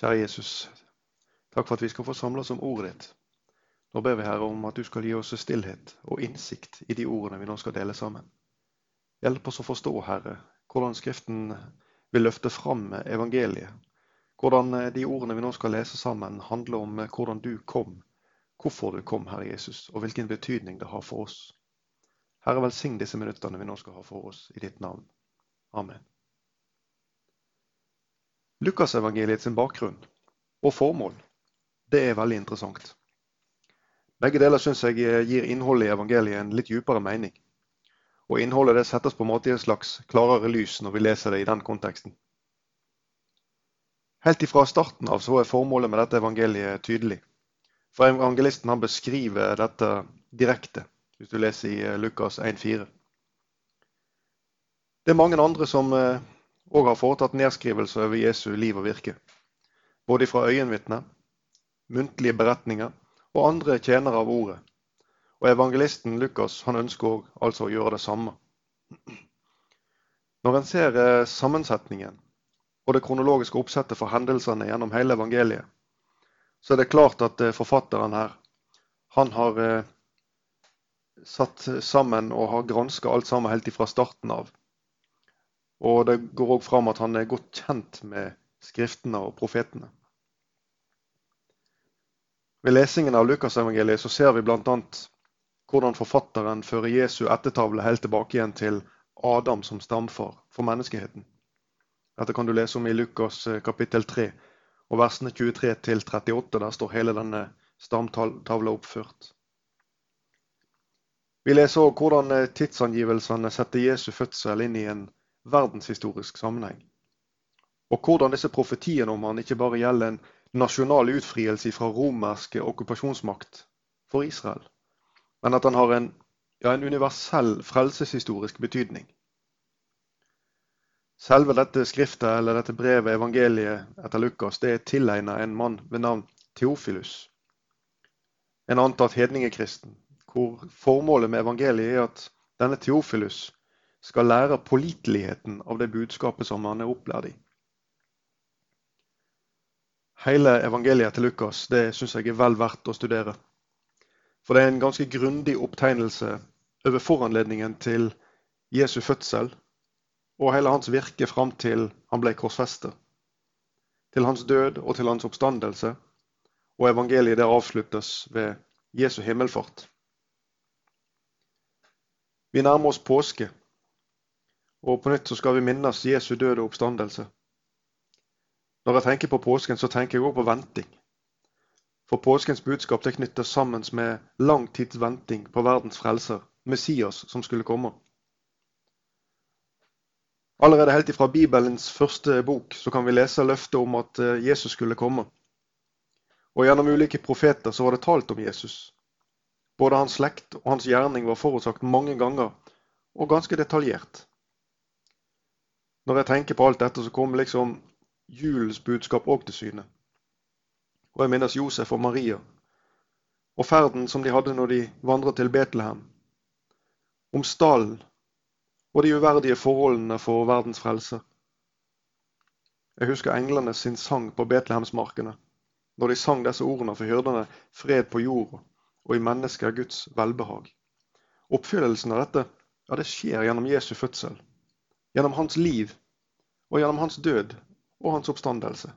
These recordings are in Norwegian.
Kjære Jesus, takk for at vi skal få samle oss om ordet ditt. Nå ber vi Herre om at du skal gi oss stillhet og innsikt i de ordene vi nå skal dele sammen. Hjelp oss å forstå, Herre, hvordan Skriften vil løfte fram evangeliet. Hvordan de ordene vi nå skal lese sammen, handler om hvordan du kom, hvorfor du kom, Herre Jesus, og hvilken betydning det har for oss. Herre, velsign disse minuttene vi nå skal ha for oss, i ditt navn. Amen. Lukasevangeliet sin bakgrunn og formål, det er veldig interessant. Begge deler syns jeg gir innholdet i evangeliet en litt dypere mening. Og innholdet det settes på en måte i et slags klarere lys når vi leser det i den konteksten. Helt ifra starten av så er formålet med dette evangeliet tydelig. For evangelisten han beskriver dette direkte, hvis du leser i Lukas 1,4. Det er mange andre som eh, og har foretatt nedskrivelser over Jesu liv og virke. Både fra øyenvitner, muntlige beretninger og andre tjenere av ordet. Og evangelisten Lukas han ønsker altså å gjøre det samme. Når en ser eh, sammensetningen og det kronologiske oppsettet for hendelsene gjennom hele evangeliet, så er det klart at eh, forfatteren her han har eh, satt sammen og har granska alt sammen helt fra starten av. Og det går òg fram at han er godt kjent med skriftene og profetene. Ved lesingen av Lukasevangeliet ser vi bl.a. hvordan forfatteren fører Jesu ettertavle helt tilbake igjen til Adam som stamfar for menneskeheten. Dette kan du lese om i Lukas eh, kapittel 3 og versene 23 til 38. Der står hele denne stamtavla oppført. Vi leser òg hvordan eh, tidsangivelsene setter Jesu fødsel inn i en verdenshistorisk sammenheng. Og hvordan disse profetiene om han ikke bare gjelder en nasjonal utfrielse fra romerske okkupasjonsmakt for Israel, men at han har en, ja, en universell frelseshistorisk betydning. Selve dette skriftet, eller dette brevet, evangeliet etter Lukas, det er tilegnet en mann ved navn Theofilus. En antatt hedningekristen, hvor formålet med evangeliet er at denne Theofilus skal lære påliteligheten av det budskapet som han er opplært i. Hele evangeliet til Lukas det syns jeg er vel verdt å studere. For det er en ganske grundig opptegnelse over foranledningen til Jesu fødsel og hele hans virke fram til han ble korsfestet. Til hans død og til hans oppstandelse. Og evangeliet der avsluttes ved Jesu himmelfart. Vi nærmer oss påske. Og på nytt så skal vi minnes Jesu død og oppstandelse. Når jeg tenker på påsken, så tenker jeg òg på venting. For påskens budskap det knyttes sammen med lang tids venting på verdens frelser, Messias, som skulle komme. Allerede helt ifra Bibelens første bok så kan vi lese løftet om at eh, Jesus skulle komme. Og Gjennom ulike profeter så var det talt om Jesus. Både hans slekt og hans gjerning var forutsagt mange ganger, og ganske detaljert. Når jeg tenker på alt dette, så kommer liksom julens budskap òg til syne. Og jeg minnes Josef og Maria og ferden som de hadde når de vandret til Betlehem. Om stallen og de uverdige forholdene for verdens frelse. Jeg husker englene sin sang på Betlehemsmarkene, når de sang disse ordene for hyrdene 'Fred på jorda og i mennesket Guds velbehag'. Oppfyllelsen av dette ja, det skjer gjennom Jesu fødsel gjennom hans liv og gjennom hans død og hans oppstandelse.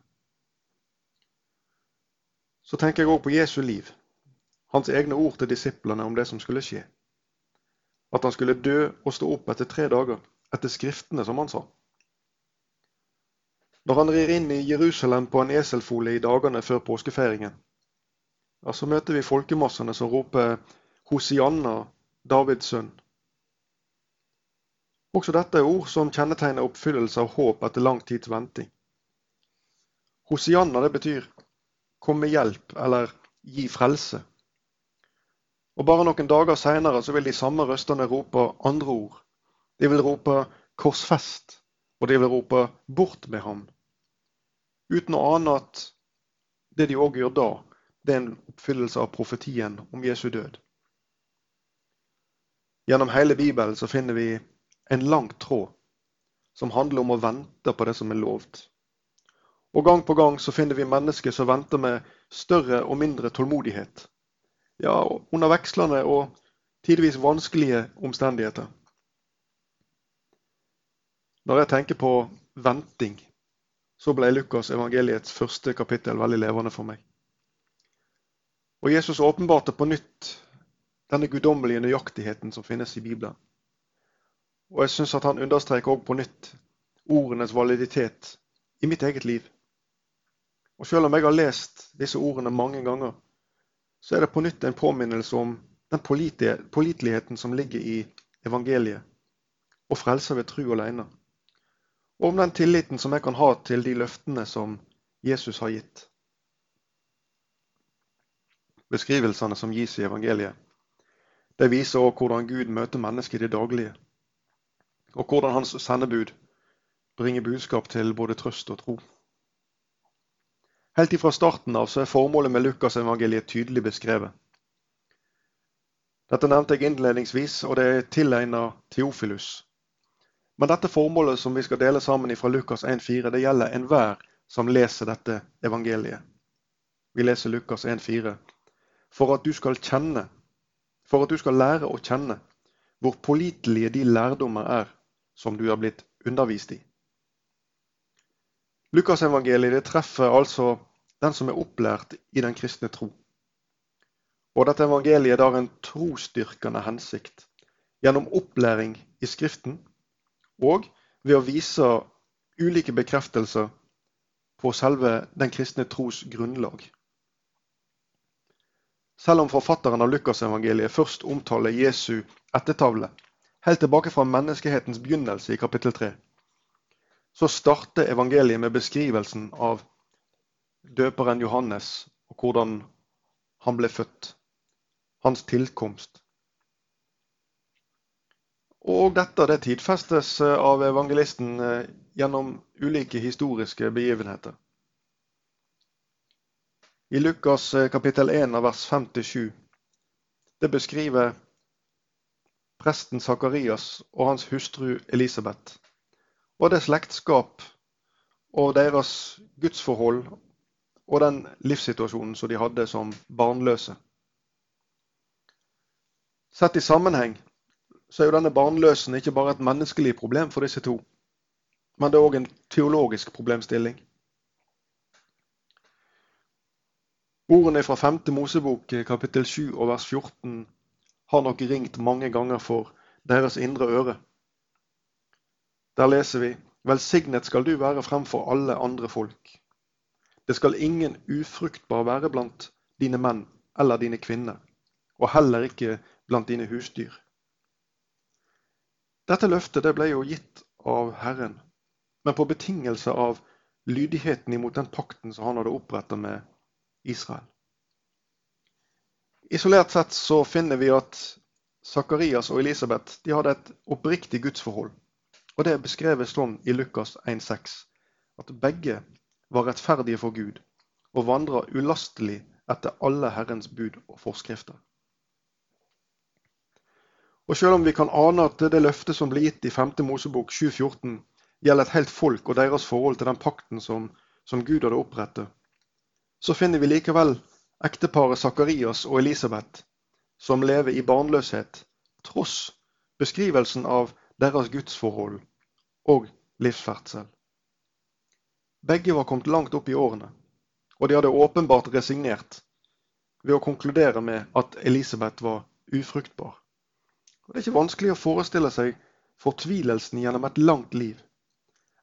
Så tenker jeg òg på Jesu liv, hans egne ord til disiplene om det som skulle skje. At han skulle dø og stå opp etter tre dager, etter Skriftene, som han sa. Når han rir inn i Jerusalem på en eselfole i dagene før påskefeiringen, ja, så møter vi folkemassene som roper Hosianna, Davids sønn. Også dette er ord som kjennetegner oppfyllelse av håp etter lang tids venting. Hosianna det betyr 'kom med hjelp' eller 'gi frelse'. Og Bare noen dager seinere vil de samme røstene rope andre ord. De vil rope 'korsfest', og de vil rope 'bort med ham'. Uten å ane at det de òg gjør da, det er en oppfyllelse av profetien om Jesu død. Gjennom hele Bibelen så finner vi en lang tråd som handler om å vente på det som er lovt. Og gang på gang så finner vi mennesker som venter med større og mindre tålmodighet. Ja, under vekslende og tidvis vanskelige omstendigheter. Når jeg tenker på venting, så ble Lukas evangeliets første kapittel veldig levende for meg. Og Jesus åpenbarte på nytt denne guddommelige nøyaktigheten som finnes i Bibelen. Og jeg syns at han understreker også på nytt ordenes validitet i mitt eget liv. Og selv om jeg har lest disse ordene mange ganger, så er det på nytt en påminnelse om den påliteligheten som ligger i evangeliet og frelser ved tru alene. Og om den tilliten som jeg kan ha til de løftene som Jesus har gitt beskrivelsene som gis i evangeliet. Det viser også hvordan Gud møter mennesket i det daglige, og hvordan hans sendebud bringer budskap til både trøst og tro. Helt ifra starten av så er formålet med Lukasevangeliet tydelig beskrevet. Dette nevnte jeg innledningsvis, og det er tilegnet Theofilus. Men dette formålet som vi skal dele sammen fra Lukas 1,4, det gjelder enhver som leser dette evangeliet. Vi leser Lukas 1,4 for at du skal kjenne, for at du skal lære å kjenne hvor pålitelige de lærdommer er som du har blitt undervist i. Lukasevangeliet treffer altså den som er opplært i den kristne tro. Og dette evangeliet har en trosstyrkende hensikt gjennom opplæring i Skriften og ved å vise ulike bekreftelser på selve den kristne tros grunnlag. Selv om forfatteren av Lukasevangeliet først omtaler Jesu ettertavle, helt tilbake fra menneskehetens begynnelse i kapittel 3, så starter evangeliet med beskrivelsen av døperen Johannes og hvordan han ble født. Hans tilkomst. Og dette det tidfestes av evangelisten eh, gjennom ulike historiske begivenheter. I Lukas eh, kapittel 1 av vers 5-7 det beskriver presten Sakarias og hans hustru Elisabeth. Og det slektskap og deres gudsforhold og den livssituasjonen som de hadde som barnløse. Sett i sammenheng så er jo denne barnløsen ikke bare et menneskelig problem for disse to, men det er òg en teologisk problemstilling. Ordene fra 5. Mosebok kapittel 7 og vers 14 har nok ringt mange ganger for deres indre øre. Der leser vi Velsignet skal du være fremfor alle andre folk. Det skal ingen ufruktbar være blant dine menn eller dine kvinner, og heller ikke blant dine husdyr. Dette løftet det ble jo gitt av Herren, men på betingelse av lydigheten imot den pakten som han hadde oppretta med Israel. Isolert sett så finner vi at Sakarias og Elisabeth de hadde et oppriktig gudsforhold. Og Det beskreves sånn i Lukas 1,6 at begge var rettferdige for Gud og vandra ulastelig etter alle Herrens bud og forskrifter. Og Selv om vi kan ane at det løftet som ble gitt i 5. Mosebok 7,14 gjelder et helt folk og deres forhold til den pakten som, som Gud hadde opprettet, så finner vi likevel ekteparet Sakarias og Elisabeth som lever i barnløshet, tross beskrivelsen av deres gudsforhold og livsferdsel. Begge var kommet langt opp i årene, og de hadde åpenbart resignert ved å konkludere med at Elisabeth var ufruktbar. Og Det er ikke vanskelig å forestille seg fortvilelsen gjennom et langt liv,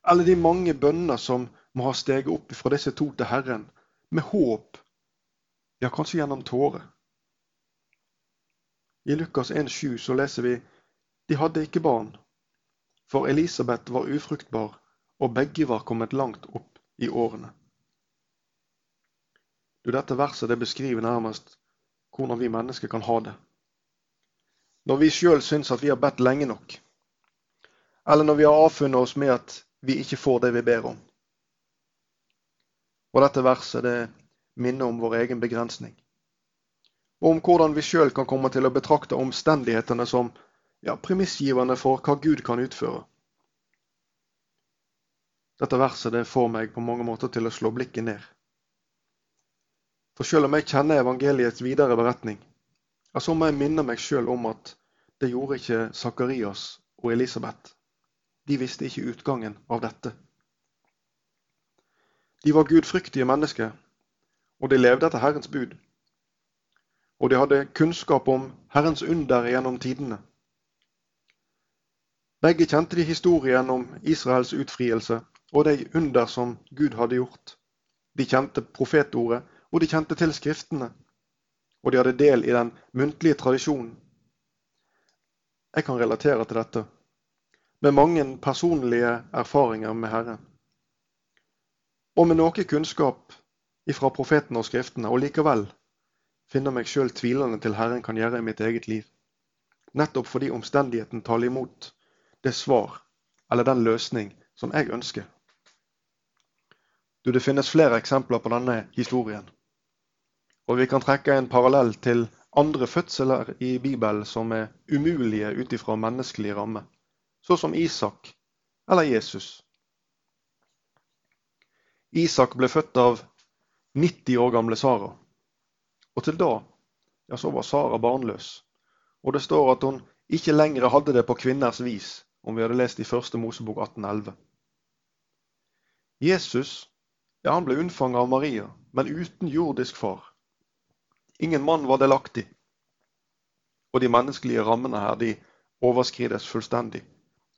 eller de mange bønner som må ha steget opp fra disse to til Herren med håp, ja, kanskje gjennom tårer. I Lukas 1,7 så leser vi de hadde ikke barn, for Elisabeth var ufruktbar, og begge var kommet langt opp i årene. Du, Dette verset det beskriver nærmest hvordan vi mennesker kan ha det. Når vi sjøl syns at vi har bedt lenge nok, eller når vi har avfunnet oss med at vi ikke får det vi ber om. Og dette verset det minner om vår egen begrensning. Og om hvordan vi sjøl kan komme til å betrakte omstendighetene som ja, premissgivende for hva Gud kan utføre. dette verset det får meg på mange måter til å slå blikket ned. For selv om jeg kjenner evangeliets videre beretning, så må jeg minne meg sjøl om at det gjorde ikke Sakarias og Elisabeth. De visste ikke utgangen av dette. De var gudfryktige mennesker, og de levde etter Herrens bud. Og de hadde kunnskap om Herrens under gjennom tidene. Begge kjente de historien om Israels utfrielse og de under som Gud hadde gjort. De kjente profetordet, og de kjente til Skriftene. Og de hadde del i den muntlige tradisjonen. Jeg kan relatere til dette, med mange personlige erfaringer med Herren. Og med noe kunnskap ifra profetene og Skriftene, og likevel finner meg sjøl tvilende til Herren kan gjøre i mitt eget liv. Nettopp fordi omstendigheten taler imot det svar eller den løsning som jeg ønsker. Du, Det finnes flere eksempler på denne historien. Og vi kan trekke en parallell til andre fødsler i Bibelen som er umulige ut ifra menneskelig ramme, så som Isak eller Jesus. Isak ble født av 90 år gamle Sara. Og til da ja, så var Sara barnløs. Og det står at hun ikke lenger hadde det på kvinners vis, om vi hadde lest i første Mosebok 1811. Jesus ja, han ble unnfanget av Maria, men uten jordisk far. Ingen mann var delaktig. Og de menneskelige rammene her, de overskrides fullstendig.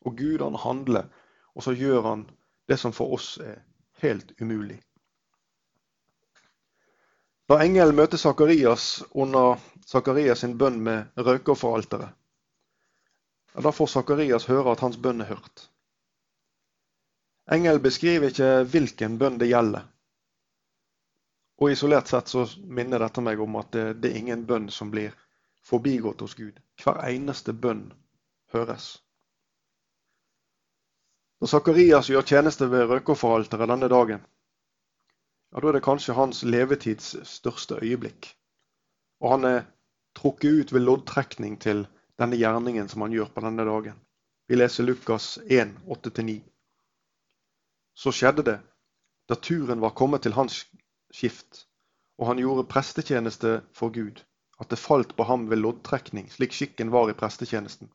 Og Gud han handler, og så gjør han det som for oss er helt umulig. Da engelen møter Sakarias under Sakarias sin bønn med røykeofferalteret, ja, da får Sakarias høre at hans bønn er hørt. Engelen beskriver ikke hvilken bønn det gjelder. Og Isolert sett så minner dette meg om at det, det er ingen bønn som blir forbigått hos Gud. Hver eneste bønn høres. Når Sakarias gjør tjeneste ved røkofferalteret denne dagen, ja, da er det kanskje hans levetids største øyeblikk. Og han er trukket ut ved loddtrekning til denne gjerningen som han gjør på denne dagen. Vi leser Lukas 1, 8-9. Så skjedde det, da turen var kommet til hans skift, og han gjorde prestetjeneste for Gud, at det falt på ham ved loddtrekning, slik skikken var i prestetjenesten,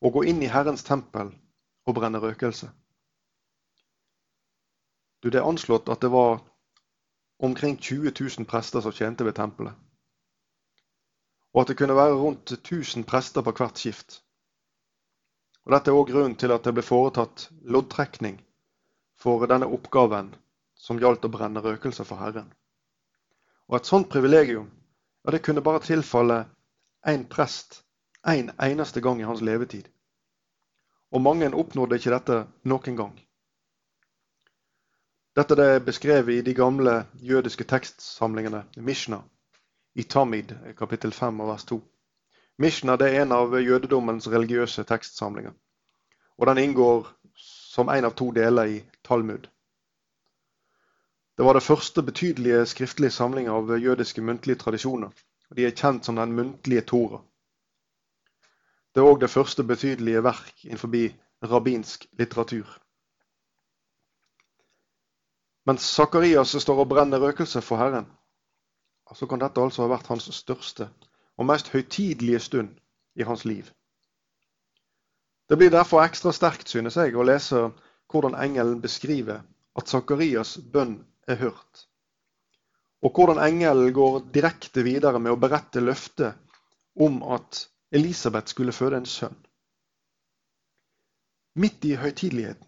å gå inn i Herrens tempel og brenne røkelse. Du, Det er anslått at det var omkring 20 000 prester som tjente ved tempelet. Og at det kunne være rundt 1000 prester på hvert skift. Og Dette er òg grunnen til at det ble foretatt loddtrekning for denne oppgaven som gjaldt å brenne røkelse for Herren. Og Et sånt privilegium ja, det kunne bare tilfalle én prest én en eneste gang i hans levetid. Og mange oppnådde ikke dette noen gang. Dette er beskrevet i de gamle jødiske tekstsamlingene, Mishna, i Tamid kapittel 5 vers 2. Mishna er en av jødedommens religiøse tekstsamlinger. Og den inngår som en av to deler i Talmud. Det var det første betydelige skriftlige samling av jødiske muntlige tradisjoner. og De er kjent som den muntlige Tora. Det er òg det første betydelige verk innenfor rabbinsk litteratur. Mens Sakarias står og brenner røkelse for Herren, så kan dette altså ha vært hans største og mest høytidelige stund i hans liv. Det blir derfor ekstra sterkt, synes jeg, å lese hvordan engelen beskriver at Sakarias bønn er hørt. Og hvordan engelen går direkte videre med å berette løftet om at Elisabeth skulle føde en sønn. Midt i høytideligheten,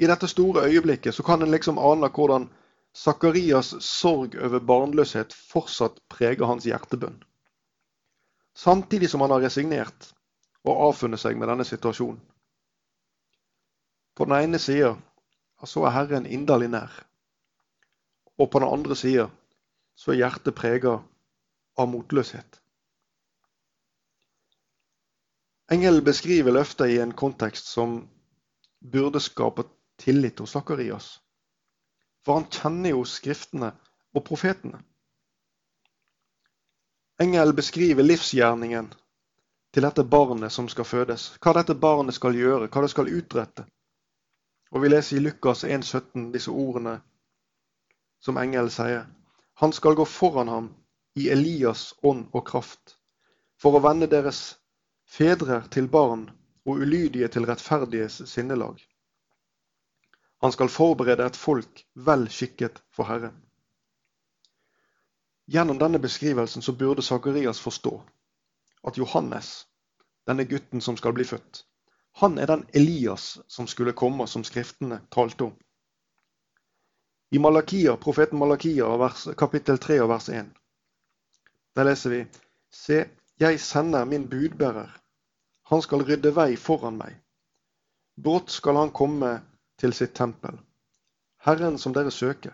i dette store øyeblikket, så kan en liksom ane hvordan Sakarias sorg over barnløshet fortsatt preger hans hjertebønn. Samtidig som han har resignert og avfunnet seg med denne situasjonen. På den ene sida så er Herren inderlig nær. Og på den andre sida så er hjertet prega av motløshet. Engelen beskriver løftet i en kontekst som burde skape tillit hos Sakarias. For han kjenner jo Skriftene og profetene. Engelen beskriver livsgjerningen til dette barnet som skal fødes. Hva dette barnet skal gjøre, hva det skal utrette. Og vi leser i Lukas 1,17 disse ordene som engelen sier. Han skal gå foran ham i Elias ånd og kraft, for å vende deres fedre til barn og ulydige til rettferdiges sinnelag. Han skal forberede et folk vel skikket for Herren. Gjennom denne beskrivelsen så burde Sakarias forstå at Johannes, denne gutten som skal bli født, han er den Elias som skulle komme, som skriftene talte om. I Malakia, profeten Malakia, vers, kapittel 3 og vers 1, der leser vi Se, jeg sender min budbærer. Han skal rydde vei foran meg. Brått skal han komme til sitt tempel. Herren som dere søker.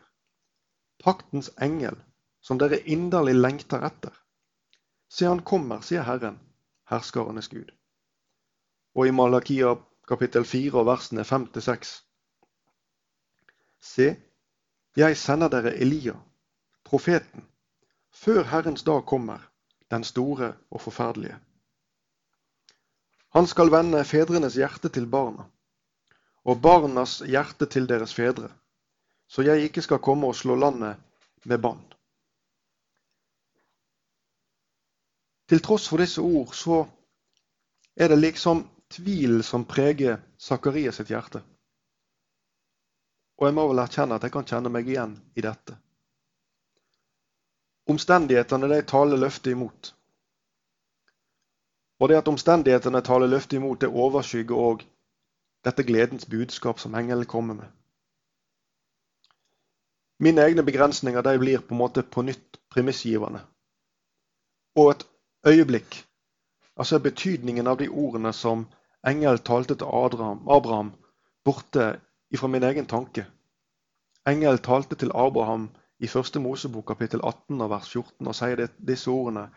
Paktens engel, som dere inderlig lengter etter. Se, han kommer, sier Herren, herskarenes Gud. Og i Malakia kapittel 4 og versene 5-6. Se, jeg sender dere Elia, profeten, før Herrens dag kommer, den store og forferdelige. Han skal vende fedrenes hjerte til barna, og barnas hjerte til deres fedre, så jeg ikke skal komme og slå landet med bann. Til tross for disse ord så er det liksom tvil som preger Zakarias sitt hjerte. Og jeg må vel erkjenne at jeg kan kjenne meg igjen i dette. Omstendighetene de taler løftet imot. Og det at omstendighetene taler løftet imot, det overskygger òg dette gledens budskap som engelen kommer med. Mine egne begrensninger de blir på en måte på nytt premissgivende. Og et øyeblikk, altså betydningen av de ordene som Engel talte til Abraham, borte ifra min egen tanke. Engel talte til Abraham i første Mosebok kapittel 18 og vers 14 og sier disse ordene.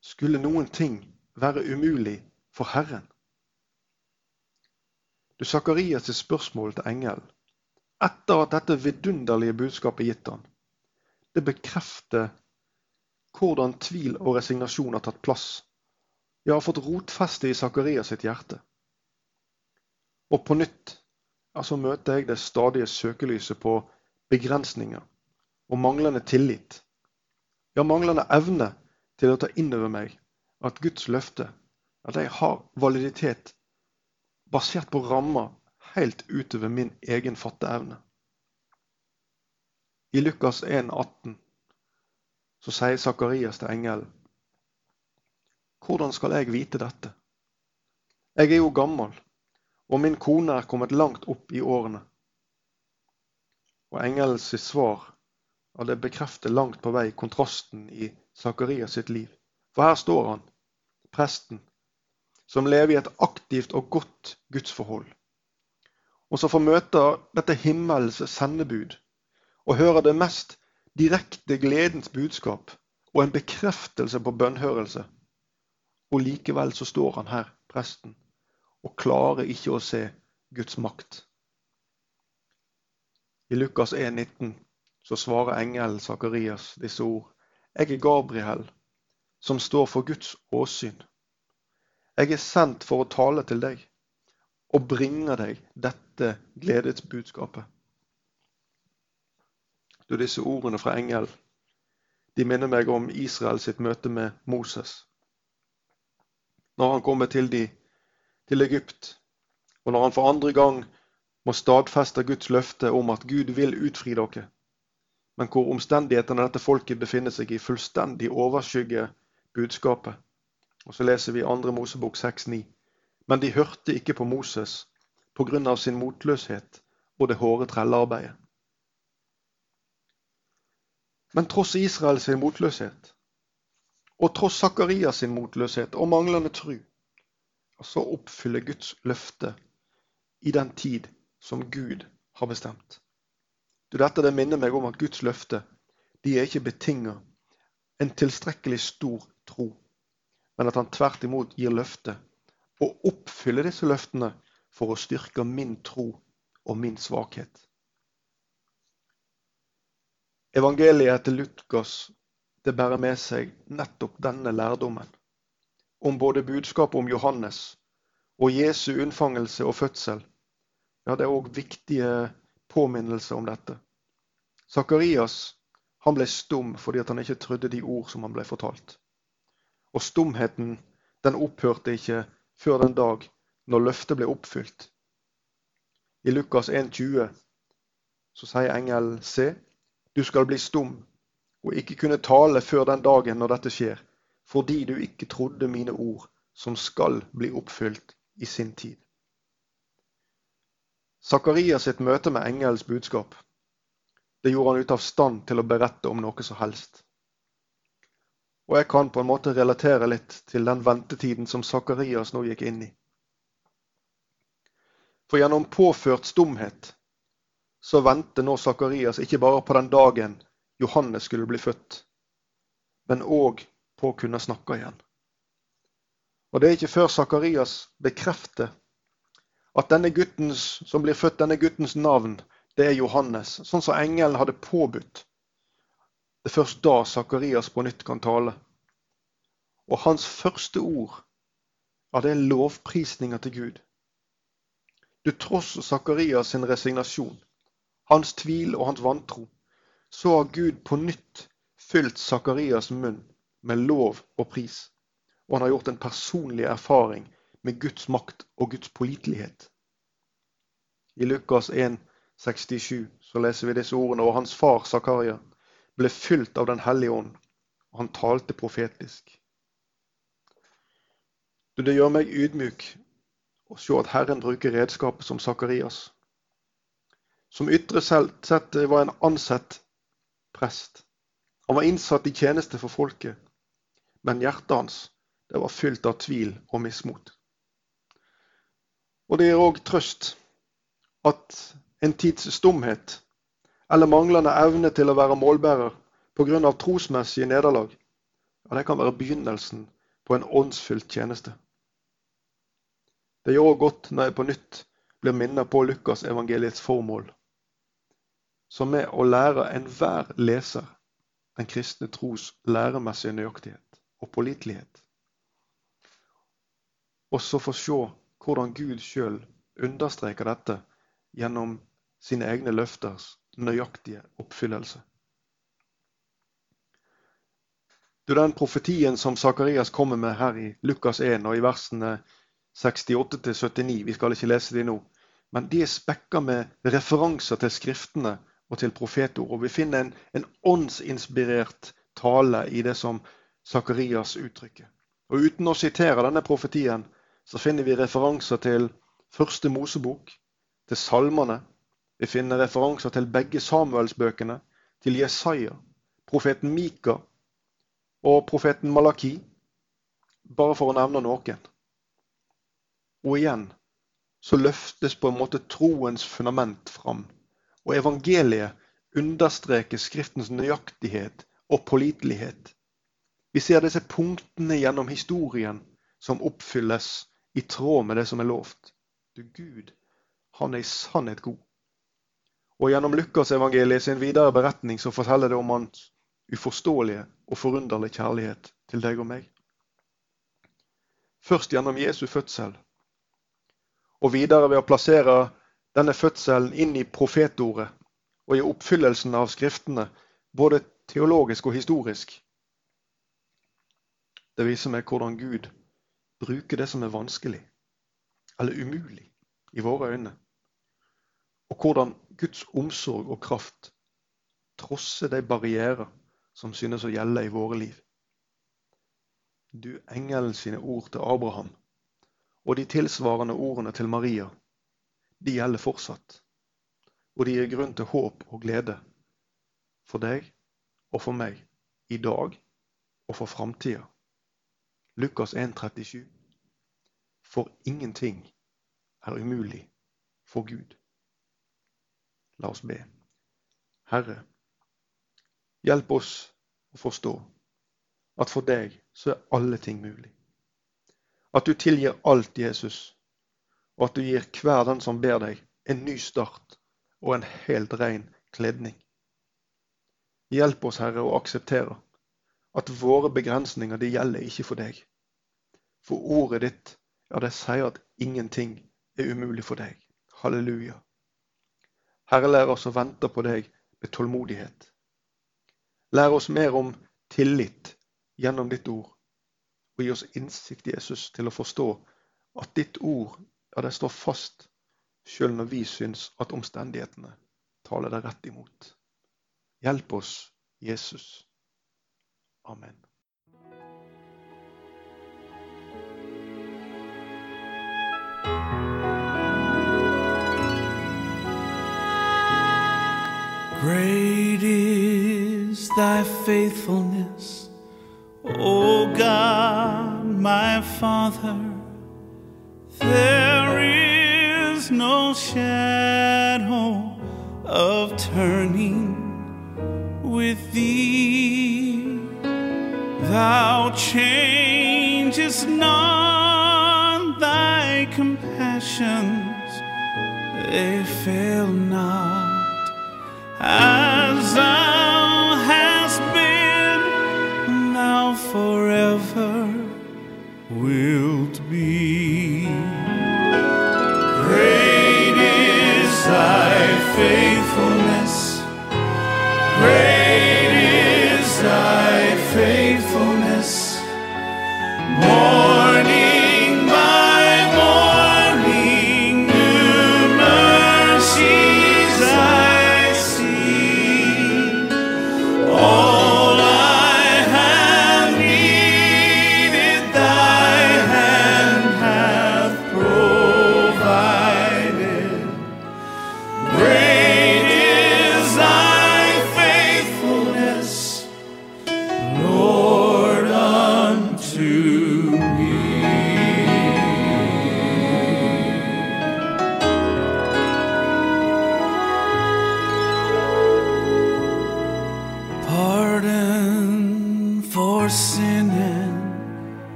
Skulle noen ting være umulig for Herren? Du Sakarias' spørsmål til engelen, etter at dette vidunderlige budskapet er gitt han, det bekrefter hvordan tvil og resignasjon har tatt plass. Jeg har fått rotfeste i Sakarias sitt hjerte. Og på nytt altså møter jeg det stadige søkelyset på begrensninger og manglende tillit. Ja, manglende evne til å ta inn over meg at Guds løfte at jeg har validitet basert på rammer helt utover min egen fatteevne. I Lukas 1, 18, så sier Sakarias til engelen Hvordan skal jeg vite dette? Jeg er jo gammel, og min kone er kommet langt opp i årene. Og engelens svar og det bekrefter langt på vei kontrasten i Sakarias sitt liv. For her står han, presten, som lever i et aktivt og godt gudsforhold. Og som får møte dette himmelens sendebud og høre det mest direkte gledens budskap og en bekreftelse på bønnhørelse. Og likevel så står han her, presten, og klarer ikke å se Guds makt. I Lukas 1, 19, så svarer engelen Sakarias disse ord. Jeg er Gabriel, som står for Guds åsyn. Jeg er sendt for å tale til deg og bringe deg dette gledesbudskapet. Du, disse ordene fra engel de minner meg om Israel sitt møte med Moses. Når han kommer til, de, til Egypt, og når han for andre gang må stadfeste Guds løfte om at Gud vil utfri dere, men hvor omstendighetene dette folket befinner seg i, fullstendig overskygger budskapet. Og så leser vi 2. Mosebok 6,9. Men de hørte ikke på Moses pga. sin motløshet og det hårde trellearbeidet. Men tross Israels motløshet, og tross Sakarias sin motløshet og manglende tru, så oppfyller Guds løfte i den tid som Gud har bestemt. Du, dette det minner meg om at Guds løfte de er ikke betinga en tilstrekkelig stor tro men at han tvert imot gir løfte og oppfyller disse løftene for å styrke min tro og min svakhet. Evangeliet til Lukas det bærer med seg nettopp denne lærdommen. Om både budskapet om Johannes og Jesu unnfangelse og fødsel. ja, det er òg viktige påminnelser om dette. Sakarias ble stum fordi han ikke trodde de ord som han ble fortalt. Og stumheten den opphørte ikke før den dag når løftet ble oppfylt. I Lukas 1,20 så sier engelen, se, du skal bli stum og ikke kunne tale før den dagen når dette skjer, fordi du ikke trodde mine ord, som skal bli oppfylt i sin tid. Zakarias sitt møte med engelens budskap det gjorde han ute av stand til å berette om noe som helst. Og jeg kan på en måte relatere litt til den ventetiden som Sakarias nå gikk inn i. For gjennom påført stumhet så venter nå Sakarias ikke bare på den dagen Johannes skulle bli født, men òg på å kunne snakke igjen. Og Det er ikke før Sakarias bekrefter at denne guttens som blir født, denne guttens navn, det er Johannes, sånn som engelen hadde påbudt. Det er først da Sakarias på nytt kan tale. Og hans første ord, ja, det er lovprisninger til Gud. Du trosser Sakarias sin resignasjon, hans tvil og hans vantro, så har Gud på nytt fylt Sakarias munn med lov og pris. Og han har gjort en personlig erfaring med Guds makt og Guds pålitelighet. I Lukas 1, 67 så leser vi disse ordene. Og hans far Zakaria ble fylt av Den hellige ånd, og han talte profetisk. Du, det gjør meg ydmyk å se at Herren bruker redskapet som Sakarias. Som ytre sett var en ansett prest. Han var innsatt i tjeneste for folket, men hjertet hans det var fylt av tvil og mismot. Og det gir òg trøst at en tids stumhet eller manglende evne til å være målbærer pga. trosmessige nederlag, ja, det kan være begynnelsen på en åndsfylt tjeneste. Det gjør godt når jeg på nytt blir minnet på Lukas evangeliets formål, som er å lære enhver leser den kristne tros læremessige nøyaktighet og pålitelighet. Også få se hvordan Gud sjøl understreker dette gjennom sine egne løfters nøyaktige oppfyllelse. Du, Den profetien som Sakarias kommer med her i Lukas 1 og i versene 68-79. Vi skal ikke lese de nå. Men de er spekka med referanser til skriftene og til profetord. Og vi finner en, en åndsinspirert tale i det som Sakarias uttrykker. Og Uten å sitere denne profetien, så finner vi referanser til første Mosebok, til salmene. Vi finner referanser til begge Samuelsbøkene, til Jesaja, profeten Mika og profeten Malaki, bare for å nevne noen. Og igjen så løftes på en måte troens fundament fram. Og evangeliet understreker Skriftens nøyaktighet og pålitelighet. Vi ser disse punktene gjennom historien som oppfylles i tråd med det som er lovt. Du Gud, han er i sannhet god. Og gjennom Lukasevangeliet sin videre beretning så forteller det om hans uforståelige og forunderlige kjærlighet til deg og meg. Først gjennom Jesu fødsel og videre ved å plassere denne fødselen inn i profetordet og i oppfyllelsen av Skriftene, både teologisk og historisk. Det viser meg hvordan Gud bruker det som er vanskelig, eller umulig, i våre øyne. Og hvordan Guds omsorg og kraft trosser de barrierer som synes å gjelde i våre liv. Du engelen sine ord til Abraham og de tilsvarende ordene til Maria, de gjelder fortsatt. Og de gir grunn til håp og glede for deg og for meg i dag og for framtida. Lukas 1,37. For ingenting er umulig for Gud. La oss be. Herre, hjelp oss å forstå at for deg så er alle ting mulig. At du tilgir alt, Jesus, og at du gir hver den som ber deg, en ny start og en helt ren kledning. Hjelp oss, Herre, å akseptere at våre begrensninger de gjelder ikke for deg. For ordet ditt, ja, det sier at ingenting er umulig for deg. Halleluja. Herre, lære oss å vente på deg med tålmodighet. Lær oss mer om tillit gjennom ditt ord, og gi oss innsikt, Jesus, til å forstå at ditt ord ja, det står fast sjøl når vi syns at omstendighetene taler deg rett imot. Hjelp oss, Jesus. Amen. Great is thy faithfulness, O God, my Father. There is no shadow of turning with thee. Thou changest not thy compassions, they fail not desire.